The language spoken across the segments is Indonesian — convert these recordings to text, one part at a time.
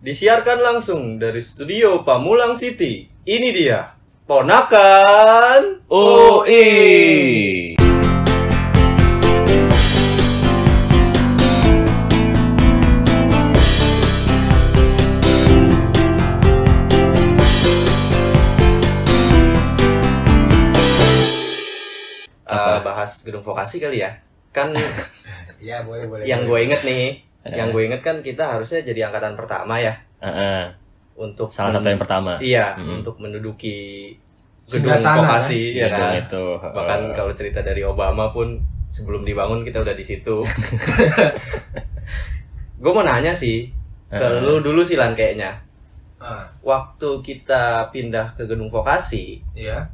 Disiarkan langsung dari studio Pamulang City. Ini dia, Ponakan. UI. Eh, bahas gedung vokasi kali ya. Kan Iya boleh boleh. yang gue inget nih, yang gue inget kan kita harusnya jadi angkatan pertama ya Heeh. untuk Salah satu yang pertama. Iya, Mm-mm. untuk menduduki gedung sana, vokasi Si ya gedung kan. itu. Bahkan heeh. kalau cerita dari Obama pun sebelum dibangun kita udah di situ. gue mau nanya sih ke Heeh. lu dulu sih Lan kayaknya. Ah, Waktu kita pindah ke gedung vokasi, iya.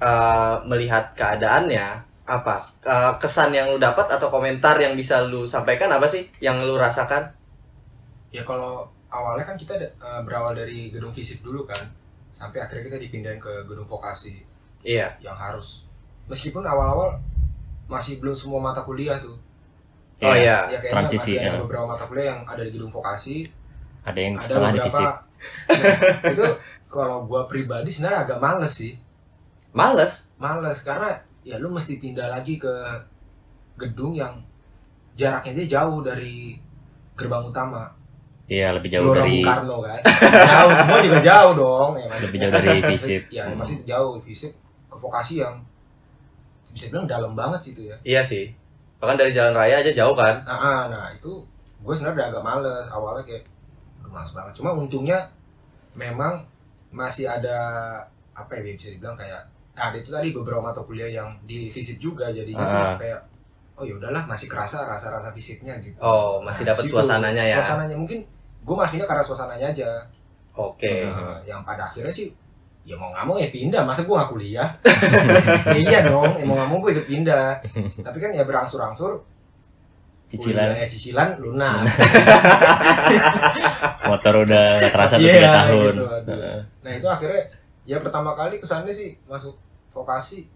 eh, melihat keadaannya apa Eh, kesan yang lu dapat atau komentar yang bisa lu sampaikan apa sih yang lu rasakan? Ya kalau awalnya kan kita eh, berawal dari gedung fisik dulu kan, sampai akhirnya kita dipindahin ke gedung vokasi Iya, yang harus meskipun awal-awal masih belum semua mata kuliah tuh. Oh, iya. Ya kayaknya transisi, masih ada ya. beberapa mata kuliah yang ada di gedung vokasi, Ada yang ada setengah beberapa divisi. Nah, itu kalau gua pribadi sebenarnya agak males sih. males. Males karena ya lu mesti pindah lagi ke gedung yang jaraknya aja jauh dari gerbang utama. Iya, lebih jauh Gelora dari Bung Karno kan. jauh semua juga jauh dong. Ya, lebih jauh dari fisip. Ya Hmm. pasti jauh fisik ke vokasi yang bisa bilang dalam banget sih itu ya. Iya sih. Bahkan dari jalan raya aja jauh kan? Nah, ah, nah itu gue sebenarnya udah agak males awalnya kayak males banget. Cuma untungnya memang masih ada apa ya bisa dibilang kayak ada itu tadi beberapa mata kuliah yang di fisip juga jadinya tuh Ah. kayak oh ya udahlah masih kerasa rasa-rasa fisiknya gitu. Oh, masih Nah, dapat situ, suasananya ya. Suasananya mungkin gue masuknya karena suasananya aja. Oke. Nah, yang pada akhirnya sih ya mau nggak mau ya pindah masa gue nggak kuliah Ya iya dong ya mau nggak mau gue ikut pindah tapi kan ya berangsur-angsur Cicilan kuliah, ya, cicilan lunas motor udah terasa tuh Iya, tiga tahun. gitu, aduh. Nah itu akhirnya ya pertama kali kesannya sih masuk vokasi.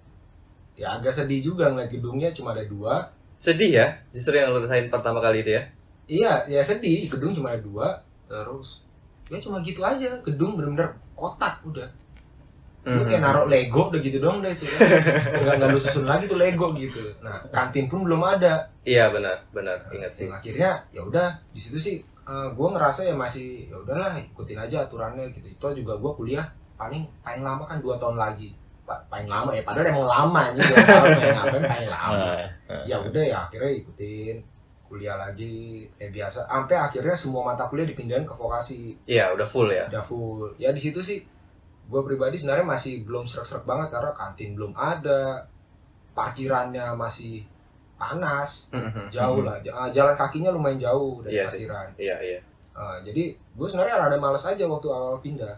Ya agak sedih juga ngeliat gedungnya cuma ada dua. Sedih ya, justru yang lu rasain pertama kali itu ya. iya ya sedih. Gedung cuma ada dua. Terus ya cuma gitu aja. Gedung bener-bener kotak udah. Lu Hmm. kayak naruh Lego udah gitu dong deh itu ya. nggak nggak lu susun lagi tuh Lego gitu. Nah kantin pun belum ada. Iya benar, benar. Ingat sih. Nah, akhirnya ya udah di situ sih gue ngerasa ya masih ya udahlah ikutin aja aturannya gitu. Itu juga gue kuliah paling paling lama kan dua tahun lagi paling lama ya. Padahal emang lama ini dua tahun ya. Ngapain paling lama? Heeh. ya udah ya akhirnya ikutin. Kuliah lagi kayak biasa. Sampai akhirnya semua mata kuliah dipindahin ke vokasi. Iya, udah full ya. udah full. Ya di situ sih gue pribadi sebenarnya masih belum serak-serak banget karena kantin belum ada. Parkirannya masih panas. Jauh lah. Ja- ah, jalan kakinya lumayan jauh dari sih. parkiran. Iya, iya. Ah, jadi gue sebenarnya rada males aja waktu awal pindah.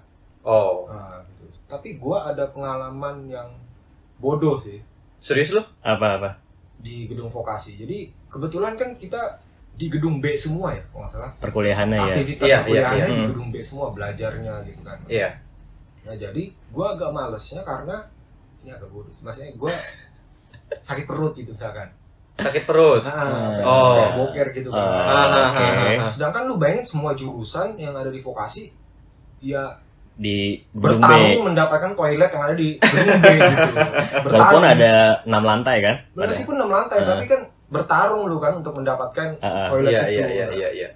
Oh, gitu. Tapi gue ada pengalaman yang bodoh sih serius lu? Apa apa? di gedung vokasi jadi kebetulan kan kita di gedung B semua ya kalau nggak salah Perkuliahannya ya. aktivitas Iya, iya, kuliahnya iya. di Hmm. gedung B semua belajarnya gitu kan Iya. Nah jadi gue agak malesnya karena ini agak bodoh. sih. Maksudnya gue sakit perut gitu misalkan. Sakit perut. Nah, Oh. kayak boker gitu kan. Ah, oke. Sedangkan lu bayangin semua jurusan yang ada di vokasi ya Di gedung B. bertarung mendapatkan toilet yang ada di gedung B gitu. Walaupun ada enam lantai kan? Meskipun enam lantai Ah. tapi kan bertarung lu kan untuk mendapatkan ah. toilet Iya, itu. iya, iya, iya, iya.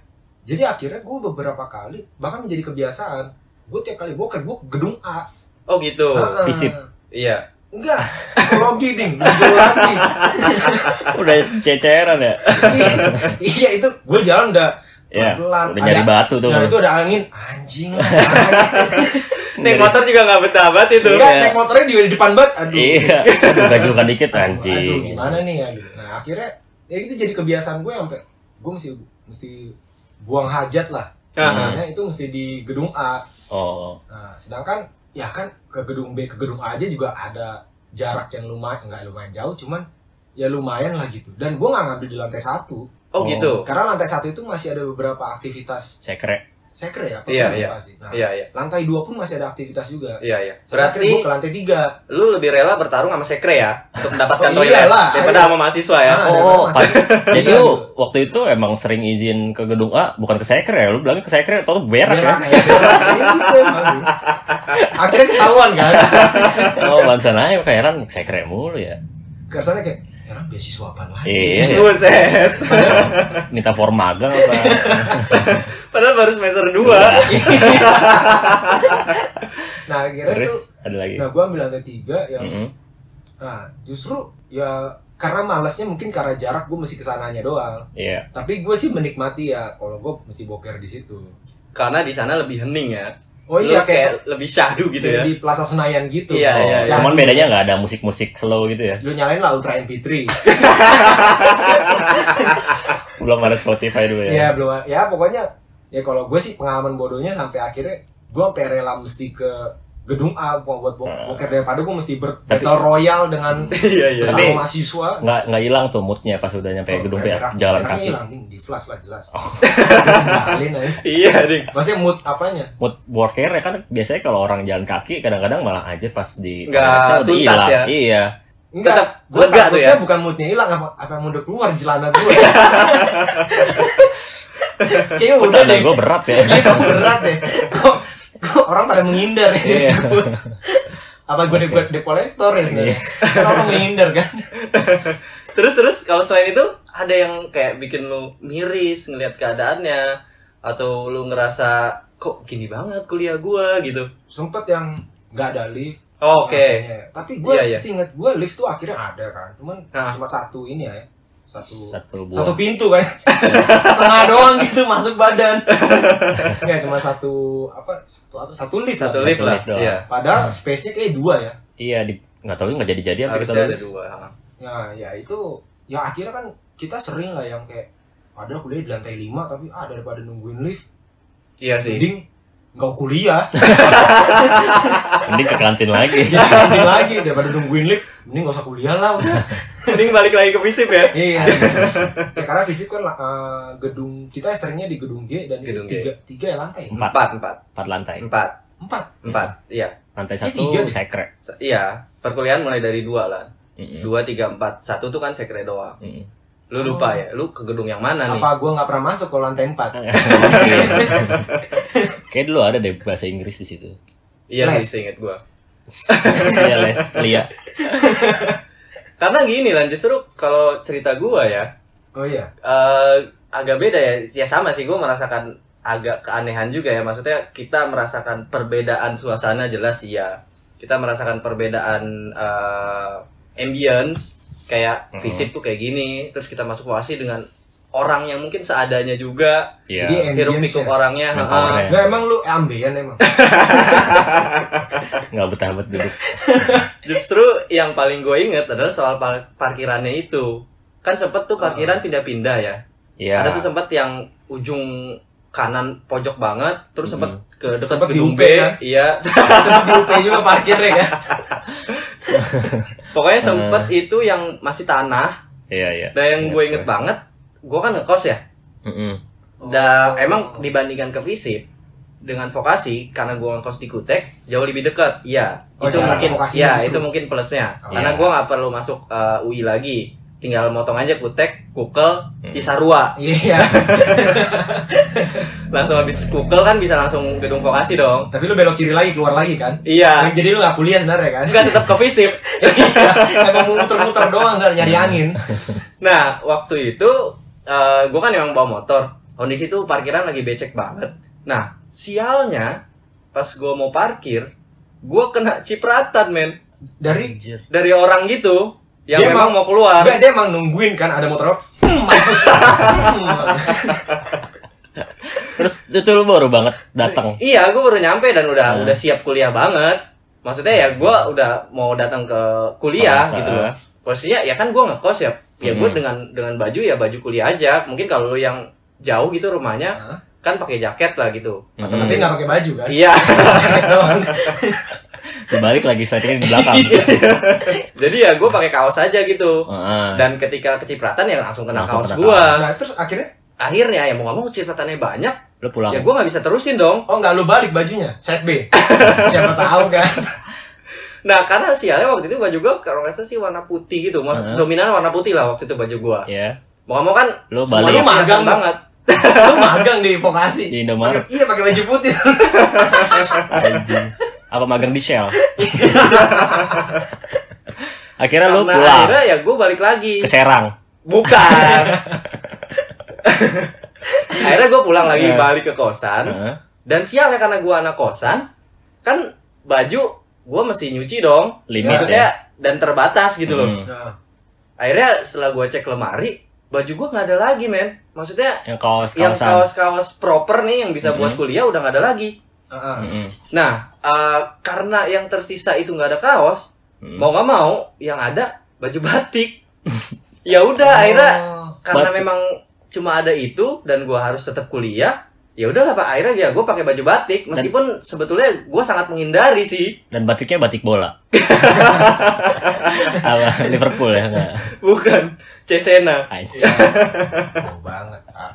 Jadi akhirnya gue beberapa kali bahkan menjadi kebiasaan. Gue tiap kali boker gue gedung A. Oh gitu. Ah, Visip. Iya. Enggak, psikologi ding, lebih jauh lagi. Udah ceceran ya? iya itu gue jalan udah Ya. pelan Udah nyari batu tuh. Nah itu ada angin anjing Naik motor juga nggak betah banget itu. Enggak, Iya. naik motornya di depan banget aduh Iya. Aduh, gajukan dikit aduh, anjing. aduh gimana nih ya nah akhirnya ya itu jadi kebiasaan gue sampai gue mesti mesti buang hajat lah Ah, Makanya itu mesti di gedung A Oh. nah sedangkan ya kan ke gedung B ke gedung A aja juga ada jarak yang lumayan nggak lumayan jauh cuman ya lumayan lah gitu dan gue nggak ngambil di lantai satu Oh gitu. karena lantai satu itu masih ada beberapa aktivitas Sekre. sekre ya apa Iya, iya. Nah, Iya, iya. lantai dua pun masih ada aktivitas juga Iya, iya. berarti Berarti gue ke lantai tiga lu lebih rela bertarung sama sekre ya untuk mendapatkan Oh, toilet iyalah, daripada iya. sama mahasiswa ya. Ah, Oh, masih- jadi Iya, lu gitu. waktu itu emang sering izin ke gedung A, bukan ke sekre ya? Lu bilangnya ke sekre, atau berak ya? Berak, ya. Emang. akhirnya ketahuan kan Oh, bansan aja kayak heran sekre mulu ya. kesannya kayak ya beasiswa apa lagi Iya, Buset. minta form magang apa? Padahal baru semester 2. nah akhirnya tuh Terus ada lagi. nah gue ambil lantai tiga yang Mm-mm. nah justru ya karena malasnya mungkin karena jarak gue mesti ke sananya doang Iya. tapi gue sih menikmati ya kalau gue mesti boker di situ Karena di sana lebih hening ya. Oh Lu iya kayak, lebih syahdu gitu ya. di Plaza Senayan gitu Iya, Oh, iya, iya. cuman bedanya nggak ada musik-musik slow gitu ya. lu nyalain lah Ultra MP3 Belum ada Spotify dulu ya ya. belum ya pokoknya ya kalau gue sih pengalaman bodohnya sampai akhirnya gue sampai rela mesti ke gedung A mau buat bo- Ah. boker daripada gue mesti ber Tapi- battle royal dengan Iya, iya. Tapi- mahasiswa Nggak nggak hilang tuh moodnya pas udah nyampe Oh, gedung P, berak- jalan kaki. hilang nih di flash lah jelas Oh. Aja. Iya, Ding. maksudnya mood apanya Mood worker ya kan biasanya kalau orang jalan kaki kadang-kadang malah aja pas di Nggak tuntas ya. Iya. Enggak, Tetap gue lega tuh ya. bukan moodnya hilang apa apa yang udah keluar di celana gue. Iya udah deh. gue berat ya. Iya kamu berat deh. Kok, kok orang pada menghindar ya? Iya. apa gue Oke. de kolektor ya sebenarnya? Iya. Orang menghindar kan? Terus terus kalau selain itu ada yang kayak bikin lu miris ngelihat keadaannya atau lu ngerasa kok gini banget kuliah gua gitu. Sempet yang nggak ada lift. Oh, Oke. makanya. Tapi gue Iya, iya. sih inget gue lift tuh akhirnya ada kan. Cuman Nah. cuma satu ini ya. Satu Satu buah. satu pintu kan setengah doang gitu masuk badan nggak cuma satu apa satu apa satu lift Satu lah. lift lah. lift doang. Iya. padahal space nya kayak dua ya Iya di nggak tahu nggak jadi-jadi apa kita ada dua. ya ya itu ya akhirnya kan kita sering lah yang kayak padahal kuliah di lantai 5 tapi ah daripada nungguin lift Iya sih. mending nggak kuliah Mending ke kantin lagi. jadi mending lagi daripada nungguin lift mending gak usah kuliah lah udah Mending balik lagi ke FISIP ya. iya ya, karena fisik kan eh, gedung kita seringnya di gedung G dan itu Gedung G. tiga tiga ya lantai Empat. Empat, empat, Empat lantai. empat, empat empat. Iya. Lantai Eh, satu tiga sekre. Se- Iya. Perkuliahan mulai dari dua lah. Dua, tiga, empat. Satu tuh kan sekre doang. Lu lupa ya? Lu ke gedung yang mana nih? apa gue nggak pernah masuk ke lantai empat Kayak dulu ada deh bahasa Inggris di situ. Iya Les. sih, seinget gua. Iya les, Lia. Karena gini lah, justru kalau cerita gua ya, oh iya eh agak beda ya. Ya sama sih, gua merasakan agak keanehan juga ya. Maksudnya kita merasakan perbedaan suasana jelas iya. Kita merasakan perbedaan eh, ambience kayak Mhm. fisik tuh kayak gini, terus kita masuk wasi dengan orang yang mungkin seadanya juga, Iya. Jadi hirup pikuk ya? orangnya, heeh. Nggak emang lu ambeien emang Nggak betah bet duduk. Justru yang paling gue inget adalah soal par- parkirannya itu. Kan sempet tuh parkiran pindah-pindah ya. Iya. Ada tuh sempet yang ujung kanan pojok banget, terus sempet ke dekat gedung B, kan? iya. Sempet di UP juga parkirnya kan Pokoknya sempet itu yang masih tanah. Iya iya. Dan yang Ingat gue inget banget, gue kan ngekos ya. Mm-mm. Dan Oh. emang dibandingkan ke visip dengan vokasi karena gue ngekos di Kutek jauh lebih dekat. Iya, Oh, itu jarak mungkin ya itu mungkin plusnya. Oh. Karena Iya. gue nggak perlu masuk eh, UI lagi. Tinggal motong aja Kutek, Kukel, Hmm. Cisarua. Iya Langsung habis Kukel kan bisa langsung gedung vokasi dong. Tapi lu belok kiri lagi keluar lagi kan Iya. Jadi lu gak kuliah sebenarnya kan Enggak tetap ke visip. Iya Emang mau muter-muter doang kan nyari angin Nah, waktu itu eh gue kan emang bawa motor. Kondisi tuh parkiran lagi becek banget. Nah, sialnya pas gue mau parkir, gue kena cipratan men Dari Anjir. dari orang gitu yang Dia memang emang- mau keluar. Enggak dia emang nungguin kan ada motor mampus Hmm. Terus itu lu baru banget datang. Iya, gue baru nyampe dan udah Hmm. udah siap kuliah banget. Maksudnya ya gue udah mau datang ke kuliah Masa. gitu loh. Posisinya ya kan gue ngekos ya. Ya gue Hmm. dengan dengan baju ya baju kuliah aja. Mungkin kalau lu yang jauh gitu rumahnya Hah? kan pakai jaket lah gitu. Atau Hmm. Tapi gak pakai baju kan Iya. Dibalik lagi settingnya di belakang. Jadi ya gue pakai kaos aja gitu. Heeh. Dan ketika kecipratan ya langsung kena Langsung kaos gua. Nah terus akhirnya Akhirnya ya mau ngomong cipratannya banyak, Lu pulang. ya gue nggak bisa terusin dong Oh nggak lu balik bajunya, set B. Siapa tahu kan? nah karena sialnya waktu itu baju gue kalau nggak salah sih warna putih gitu mas Heeh. dominan warna putih lah waktu itu baju gue Ya. mau nggak mau kan Lu balik. kelihatan Magang. banget lu magang di vokasi. Di Indomaret. Iya pakai baju putih. Anjing. Apa magang di Shell? Akhirnya lu Karena pulang akhirnya ya gue balik lagi ke Serang. bukan akhirnya gue pulang lagi Iya. balik ke kosan Heeh. dan sialnya karena gue anak kosan kan baju gue mesti nyuci dong Limit maksudnya ya. dan terbatas gitu loh Hmm. Nah, akhirnya setelah gue cek lemari baju gue nggak ada lagi men maksudnya Yang kaos yang kaosan. kaos-kaos proper nih yang bisa buat Mhm. kuliah udah nggak ada lagi heeh. Mm-mm. nah eh, karena yang tersisa itu nggak ada kaos Mm. mau nggak mau yang ada baju batik ya udah akhirnya Oh. karena Batik. memang cuma ada itu dan gua harus tetap kuliah ya udahlah pak. Akhirnya ya gue pakai baju batik. Meskipun sebetulnya gue sangat menghindari sih. Dan batiknya batik bola. Apa Liverpool ya enggak? bukan. Cesena. Jauh banget. Ah.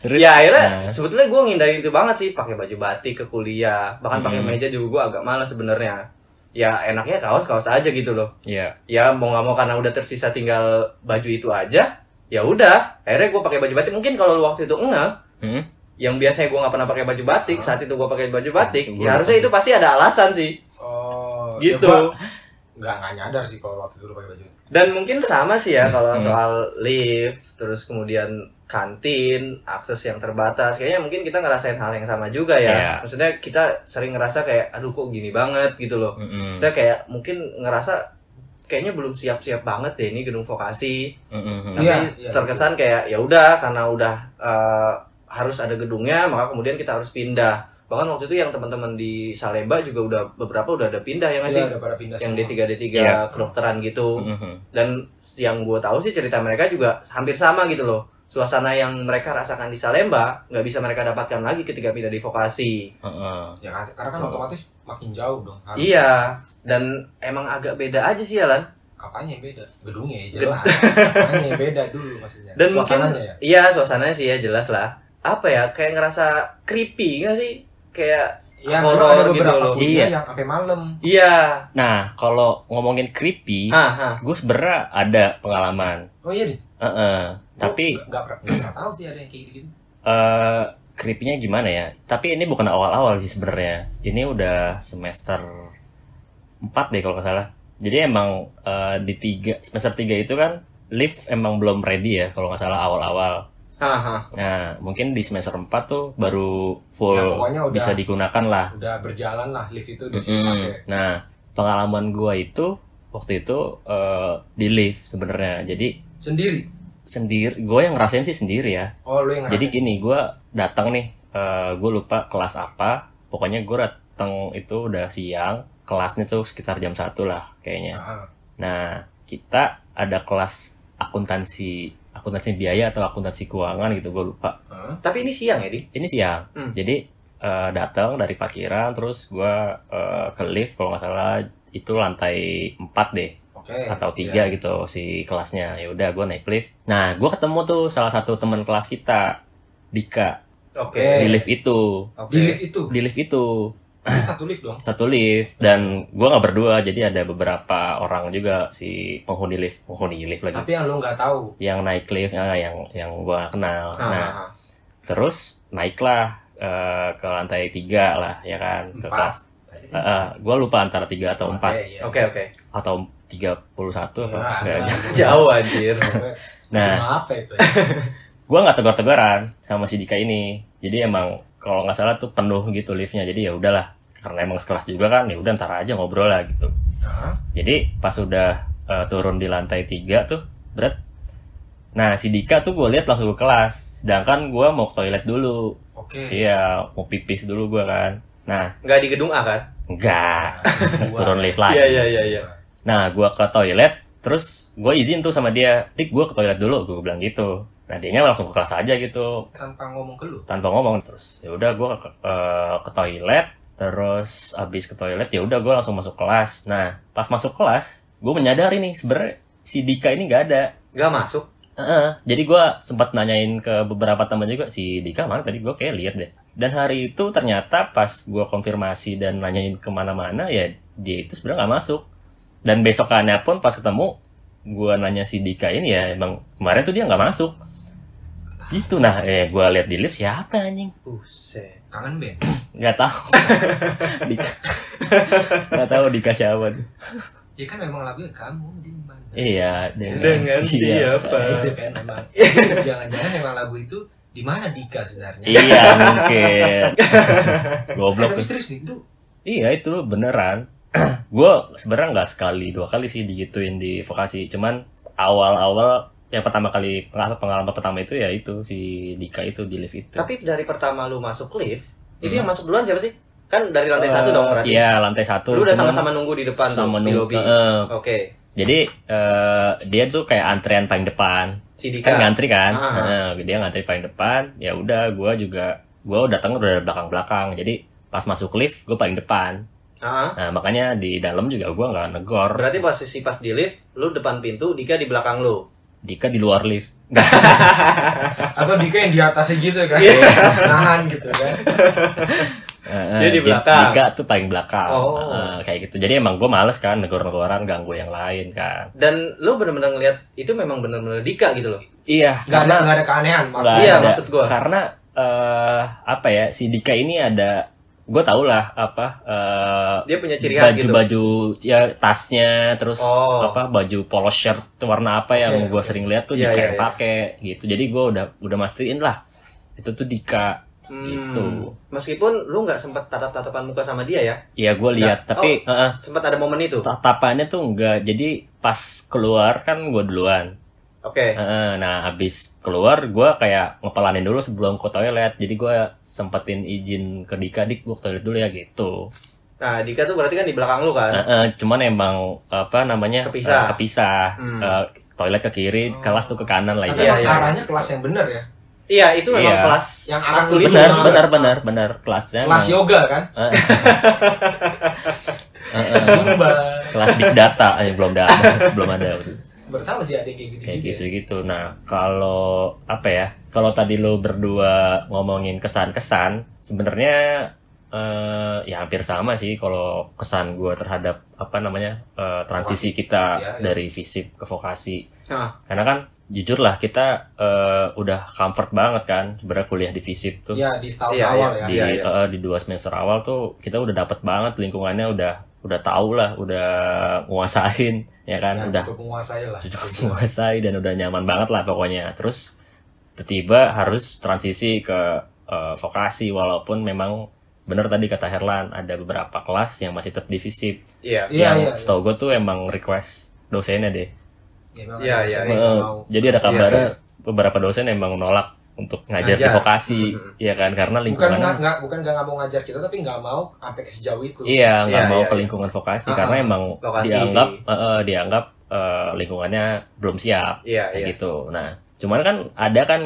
Terus? Ya akhirnya nah, sebetulnya gue nghindarin itu banget sih. Pakai baju batik ke kuliah. Bahkan pakai Mm. meja juga gue agak malas sebenarnya. Ya enaknya kaos kaos aja gitu loh. Ya ya mau nggak mau karena udah tersisa tinggal baju itu aja ya udah. Akhirnya gue pakai baju batik. Mungkin kalau waktu itu enggak. Hmm? Yang biasanya gue nggak pernah pakai baju batik saat itu gue pakai baju batik ya harusnya itu pasti ada alasan sih Oh, ya gitu gua nggak nggak nyadar sih kalau waktu itu lu pakai baju. dan mungkin sama sih ya kalau Hmm. soal lift terus kemudian kantin akses yang terbatas kayaknya mungkin kita ngerasain hal yang sama juga ya Iya. maksudnya kita sering ngerasa kayak aduh kok gini banget gitu loh Mm-mm. maksudnya kayak mungkin ngerasa kayaknya belum siap-siap banget deh ini gedung vokasi Mm-mm. tapi Iya, iya, terkesan kayak ya udah karena udah eh, harus ada gedungnya maka kemudian kita harus pindah bahkan waktu itu yang teman-teman di Salemba juga udah beberapa udah ada pindah ya nggak sih Iya, udah pada pindah yang semua. D3 D3 Iya. kedokteran gitu Mm-mm. dan yang gue tahu sih cerita mereka juga hampir sama gitu loh suasana yang mereka rasakan di Salemba nggak bisa mereka dapatkan lagi ketika pindah di vokasi Heeh. Ya kan- karena kan otomatis makin jauh dong. Harus. iya dan emang agak beda aja sih Alan Apanya yang beda? Gedungnya ya jelas. Apanya yang beda dulu maksudnya. dan mungkin Suasananya ya. iya suasananya sih ya jelas lah apa ya kayak ngerasa creepy nggak sih kayak Ya, horor ada gitu beberapa loh. Iya. yang sampai malam. iya Nah, kalau ngomongin creepy, ah ah. gue sebenernya ada pengalaman. Oh iya nih. Heeh. Tapi Gua nggak pernah nggak pernah tahu sih ada yang kayak gitu-gitu. eh creepy-nya gimana ya? Tapi ini bukan awal-awal sih sebenarnya. Ini udah semester 4 deh kalau nggak salah. Jadi emang eh, di tiga semester 3 itu kan lift emang belum ready ya kalau nggak salah awal-awal. Ah, ah. Nah, mungkin di semester 4 tuh baru full Ya, udah- bisa digunakan lah. Udah berjalan lah lift itu udah Mm-mm. dipakai. Nah, pengalaman gua itu waktu itu eh, di lift sebenarnya. Jadi Sendiri. sendiri, gue yang ngerasain sih sendiri ya. Oh lu yang Jadi gini, gue datang nih, gue lupa kelas apa. Pokoknya gue datang itu udah siang, kelasnya tuh sekitar jam satu lah kayaknya. Ah, Nah, kita ada kelas akuntansi, akuntansi biaya atau akuntansi keuangan gitu, gue lupa. ah. tapi ini siang ya di Ini siang, Hmm. jadi eh, datang dari parkiran, terus gue eh, ke lift kalau nggak salah itu lantai 4 deh Oke. atau tiga gitu si kelasnya ya udah gue naik lift nah gue ketemu tuh salah satu teman kelas kita Dika oke Eh. di lift itu oke Di lift itu. di lift itu Satu lift dong. satu lift dan gue nggak berdua jadi ada beberapa orang juga si penghuni lift penghuni lift lagi Tapi yang lu nggak tahu. yang naik lift nah, yang yang gue kenal Ah, nah ah, ah. terus naiklah eh, ke lantai tiga lah ya kan ke Empat. kelas gue lupa antara tiga atau empat Oke, iya. oke oke atau tiga puluh satu apa Ya, enggak. jauh anjir nah apa itu? gue nggak tegur-teguran sama si Dika ini. Jadi emang kalau nggak salah tuh penuh gitu liftnya. Jadi ya udahlah karena emang sekelas juga kan ya udah ntar aja ngobrol lah gitu. Ah, jadi pas udah eh, turun di lantai tiga tuh berat nah si Dika tuh gue lihat langsung ke kelas. Sedangkan gue mau ke toilet dulu. Oke. iya mau pipis dulu gue kan. Nah. Nggak di gedung A kan? Enggak Gua- turun lift lagi. Iya iya iya iya. Nah, gua ke toilet, terus gue izin tuh sama dia, Dik, gua ke toilet dulu, gue bilang gitu. Nah, dianya langsung ke kelas aja gitu, Tanpa ngomong ke lu. tanpa ngomong terus. Ya udah gua ke, ke toilet, terus abis ke toilet ya udah gua langsung masuk kelas. Nah, pas masuk kelas, gue menyadari nih sebenarnya si Dika ini nggak ada. nggak masuk Heeh, jadi gua sempat nanyain ke beberapa teman juga si Dika mana tadi gua kayak lihat deh. Dan hari itu ternyata pas gua konfirmasi dan nanyain ke mana-mana ya dia itu sebenarnya nggak masuk. Dan besokannya pun pas ketemu gua nanya si Dika ini ya emang kemarin tuh dia nggak masuk. Itu nah eh gua lihat di lift siapa anjing? Buset. Kangen band. Nggak tahu. Dika. Nggak tahu Dika siapa tuh. Ya kan memang lagunya kamu di mana. Iya, dengan, Dengan siapa? itu kan memang jangan-jangan memang lagu itu di mana Dika sebenarnya. Iya mungkin. Goblok. Tapi serius nih itu Iya itu beneran. gue sebenarnya nggak sekali dua kali sih digituin di vokasi. Cuman awal-awal yang pertama kali pengalaman, pengalaman pertama itu ya itu si Dika itu di lift itu. Tapi dari pertama lu masuk lift, itu Hmm. yang masuk duluan siapa sih? Kan dari lantai satu Eh, dong berarti. Iya lantai satu. Lu udah sama-sama nunggu di depan sama tuh, di lobby. eh, Oke. jadi eh, dia tuh kayak antrean paling depan. Si Dika. Kan ngantri kan. Eh, dia ngantri paling depan. Ya udah gue juga gue datang udah belakang-belakang. Jadi pas masuk lift gue paling depan. Ah, Nah makanya di dalam juga gue nggak negor. berarti posisi pas di lift, lu depan pintu, Dika di belakang lu. Dika di luar lift. atau Dika yang di atasnya gitu kan. Iya. Nahan gitu kan. Dia di belakang. Dika tuh paling belakang. Oh. Eh, kayak gitu. Jadi emang gue males kan negor-negoran ganggu yang lain kan. Dan lu bener-bener ngeliat itu memang bener-bener Dika gitu loh. Iya. Gak ada gak ada keanehan. Iya, ada. maksud gua. Karena eh apa ya si Dika ini ada gue tau lah apa eh, Dia punya ciri khas gitu. baju-baju ya tasnya terus Oh. apa baju polo shirt warna apa yang Oke, gue oke. sering lihat tuh Iya, Dika iya, yang iya. pakai gitu jadi gue udah udah mastiin lah itu tuh Dika Hmm, Gitu. Meskipun lu nggak sempet tatap-tatapan muka sama dia ya, ya gue lihat tapi Oh. eh, sempat ada momen itu. tatapannya tuh enggak jadi pas keluar kan gue duluan Oke. Heeh, nah abis keluar gue kayak ngepelanin dulu sebelum ke toilet jadi gue sempetin izin ke Dika dik gue ke toilet dulu ya gitu Nah, Dika tuh berarti kan di belakang lu kan? Heeh, cuman emang apa namanya Kepisah. eh, kepisah Hmm. Eh, toilet ke kiri kelas tuh ke kanan lah Tapi ya Iya, iya. arahnya kelas yang bener ya. Iya, itu memang Iya. kelas Yang akan benar Iya. benar benar benar kelasnya Kelas emang- yoga kan. Heeh. Heeh. Zumba. kelas big data aja belum ada belum ada Bertahu sih ada yang kayak gitu. kayak gitu gitu nah kalau apa ya kalau tadi lo berdua ngomongin kesan-kesan sebenarnya eh, ya hampir sama sih kalau kesan gue terhadap apa namanya eh, transisi kita Iya, iya. dari fisip ke vokasi Nah, karena kan jujur lah kita eh, udah comfort banget kan sebenarnya kuliah di fisip tuh Iya di setahun Iya, awal iya. ya. di Iya, iya. eh, di dua semester awal tuh kita udah dapet banget lingkungannya udah udah tahu lah udah nguasain ya kan Ya, udah cukup menguasai lah. cukup menguasai dan udah nyaman banget lah pokoknya terus tiba-tiba harus transisi ke eh, vokasi walaupun memang bener tadi kata Herlan ada beberapa kelas yang masih tetap divisif iya. Iya, yang iya, iya. setahu gue tuh emang request dosennya deh Ya, Iya, iya, Eh, nggak mau. jadi ada kabarnya beberapa dosen emang nolak untuk ngajar, Ngajar. vokasi Mhm. ya kan karena Bukan lingkungannya nggak bukan nggak mau ngajar kita tapi nggak mau sampai ke sejauh itu. Iya, nggak Iya, mau iya, ke iya. lingkungan vokasi Ah, karena emang Lokasi dianggap sih. eh, dianggap eh, lingkungannya belum siap Iya, kayak iya. gitu. Nah, cuman kan ada kan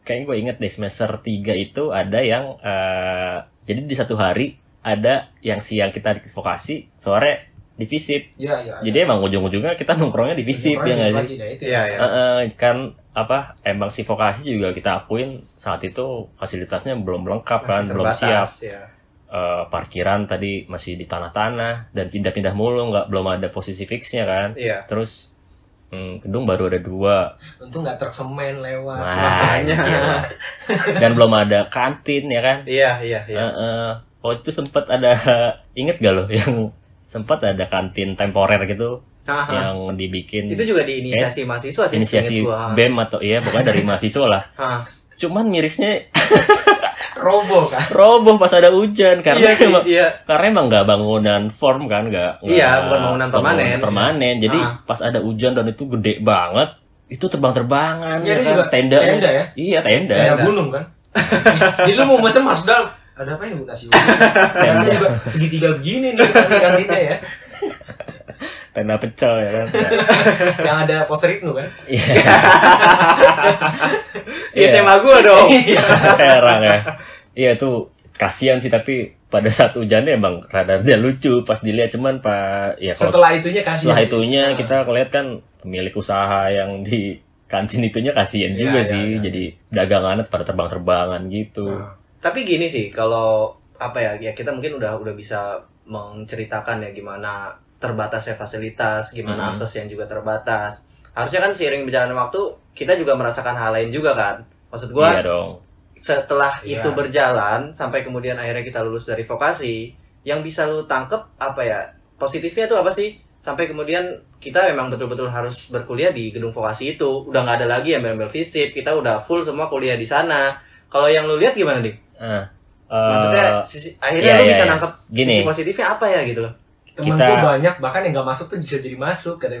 kayak gue inget deh semester 3 itu ada yang eh, jadi di satu hari ada yang siang kita di vokasi, sore di visip. Iya iya. Jadi emang ujung-ujungnya kita nongkrongnya di visip ya nggak sih? nah. Iya, ya. iya. Eh, eh, kan apa emang si vokasi juga kita akuin saat itu fasilitasnya belum lengkap Masih kan, belum terbatas, siap ya. eh, parkiran tadi masih di tanah-tanah dan pindah-pindah mulu nggak belum ada posisi fixnya kan Iya. terus hmm, gedung baru ada dua Untung nggak truk semen lewat. Wah, makanya. dan belum ada kantin ya kan Iya, iya, iya. Eh, eh. oh itu sempet ada inget gak lo yang sempat ada kantin temporer gitu Haha. yang dibikin Itu juga di inisiasi mahasiswa sih. inisiasi bem atau iya pokoknya dari mahasiswa lah cuman mirisnya Roboh kan. roboh pas ada hujan karena Iya sih, emang iya. karena emang nggak bangunan form kan nggak Iya, bukan bangunan permanen. permanen jadi Ah. pas ada hujan dan itu gede banget itu terbang-terbangan Iya, ya kan juga tenda tenda ya? iya tenda Tenda gunung kan. Jadi lu mau mesen masuk dalam ada apa Bu nasi uduk? Tenda juga segitiga begini nih kantin-kantinnya ya. Tenda pecel ya kan Yang ada poster Ibnu kan. iya Iya, SMA gua dong. Iya. serang ya iya tuh kasihan sih tapi pada saat hujannya emang rada dia lucu pas dilihat cuman pak ya kalau Setelah itunya kasih. setelah itunya Nah. kita ngeliat kan pemilik usaha yang di kantin itunya kasihan Iya, juga iya, sih. iya. Jadi dagangannya pada terbang-terbangan gitu. Nah, Tapi gini sih, kalau apa ya, ya kita mungkin udah udah bisa menceritakan ya gimana terbatasnya fasilitas, gimana Mhm. akses yang juga terbatas. Harusnya kan seiring berjalannya waktu kita juga merasakan hal lain juga kan. Maksud gua Iya dong. setelah Iya. itu berjalan sampai kemudian akhirnya kita lulus dari vokasi, yang bisa lu tangkep apa ya? Positifnya tuh apa sih? Sampai kemudian kita memang betul-betul harus berkuliah di gedung vokasi itu. Udah nggak ada lagi yang ambil visip, kita udah full semua kuliah di sana. Kalau yang lu lihat gimana nih? Ah, Maksudnya eh, sisi, akhirnya iya, lu iya, bisa iya. nangkep Gini. sisi positifnya apa ya gitu loh. Temen Kita- gue banyak bahkan yang nggak masuk tuh bisa jadi masuk kata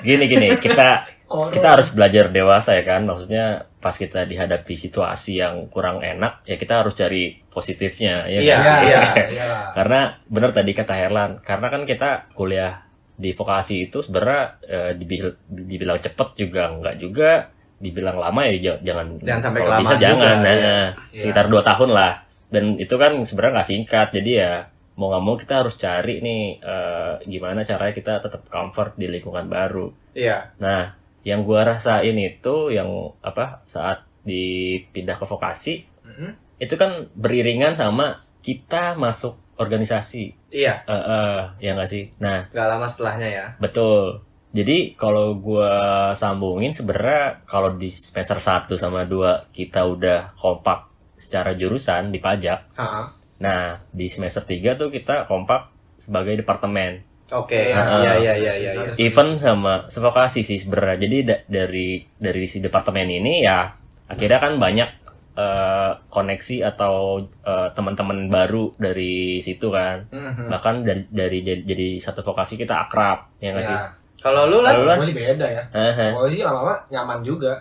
gini gini kita Orang. kita harus belajar dewasa ya kan? Maksudnya pas kita dihadapi situasi yang kurang enak ya kita harus cari positifnya ya Iya, nggak Iya, iya, karena benar tadi kata Herlan karena kan kita kuliah di vokasi itu sebenarnya eh, dibil- dibilang cepet juga enggak juga dibilang lama ya jangan Jangan sampai kalau bisa jangan juga, nah, ya. Sekitar dua tahun lah. Dan itu kan sebenarnya nggak singkat jadi ya mau nggak mau kita harus cari nih eh, gimana caranya kita tetap comfort di lingkungan baru Iya. Nah, yang gua rasain itu yang apa saat dipindah ke vokasi Mhm. itu kan beriringan sama kita masuk organisasi, Iya, Eh, eh, ya nggak sih? Nah, nggak lama setelahnya ya. betul. Jadi kalau gua sambungin sebenarnya kalau di semester 1 sama 2 kita udah kompak secara jurusan di pajak. Ha-ha. Nah, di semester 3 tuh kita kompak sebagai departemen. Oke, Iya. iya iya iya iya. iya. Even sama sevokasi sih sebenarnya. Jadi da- dari dari si departemen ini ya akhirnya kan banyak eh, koneksi atau eh, teman-teman baru dari situ kan. Mhm. Bahkan dari dari jadi, jadi satu vokasi kita akrab ya nggak sih? Ya, Kalau lu lah, Kalau lu gue sih beda ya. Aha. Gue sih lama-lama nyaman juga.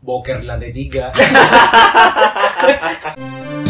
Boker di lantai tiga.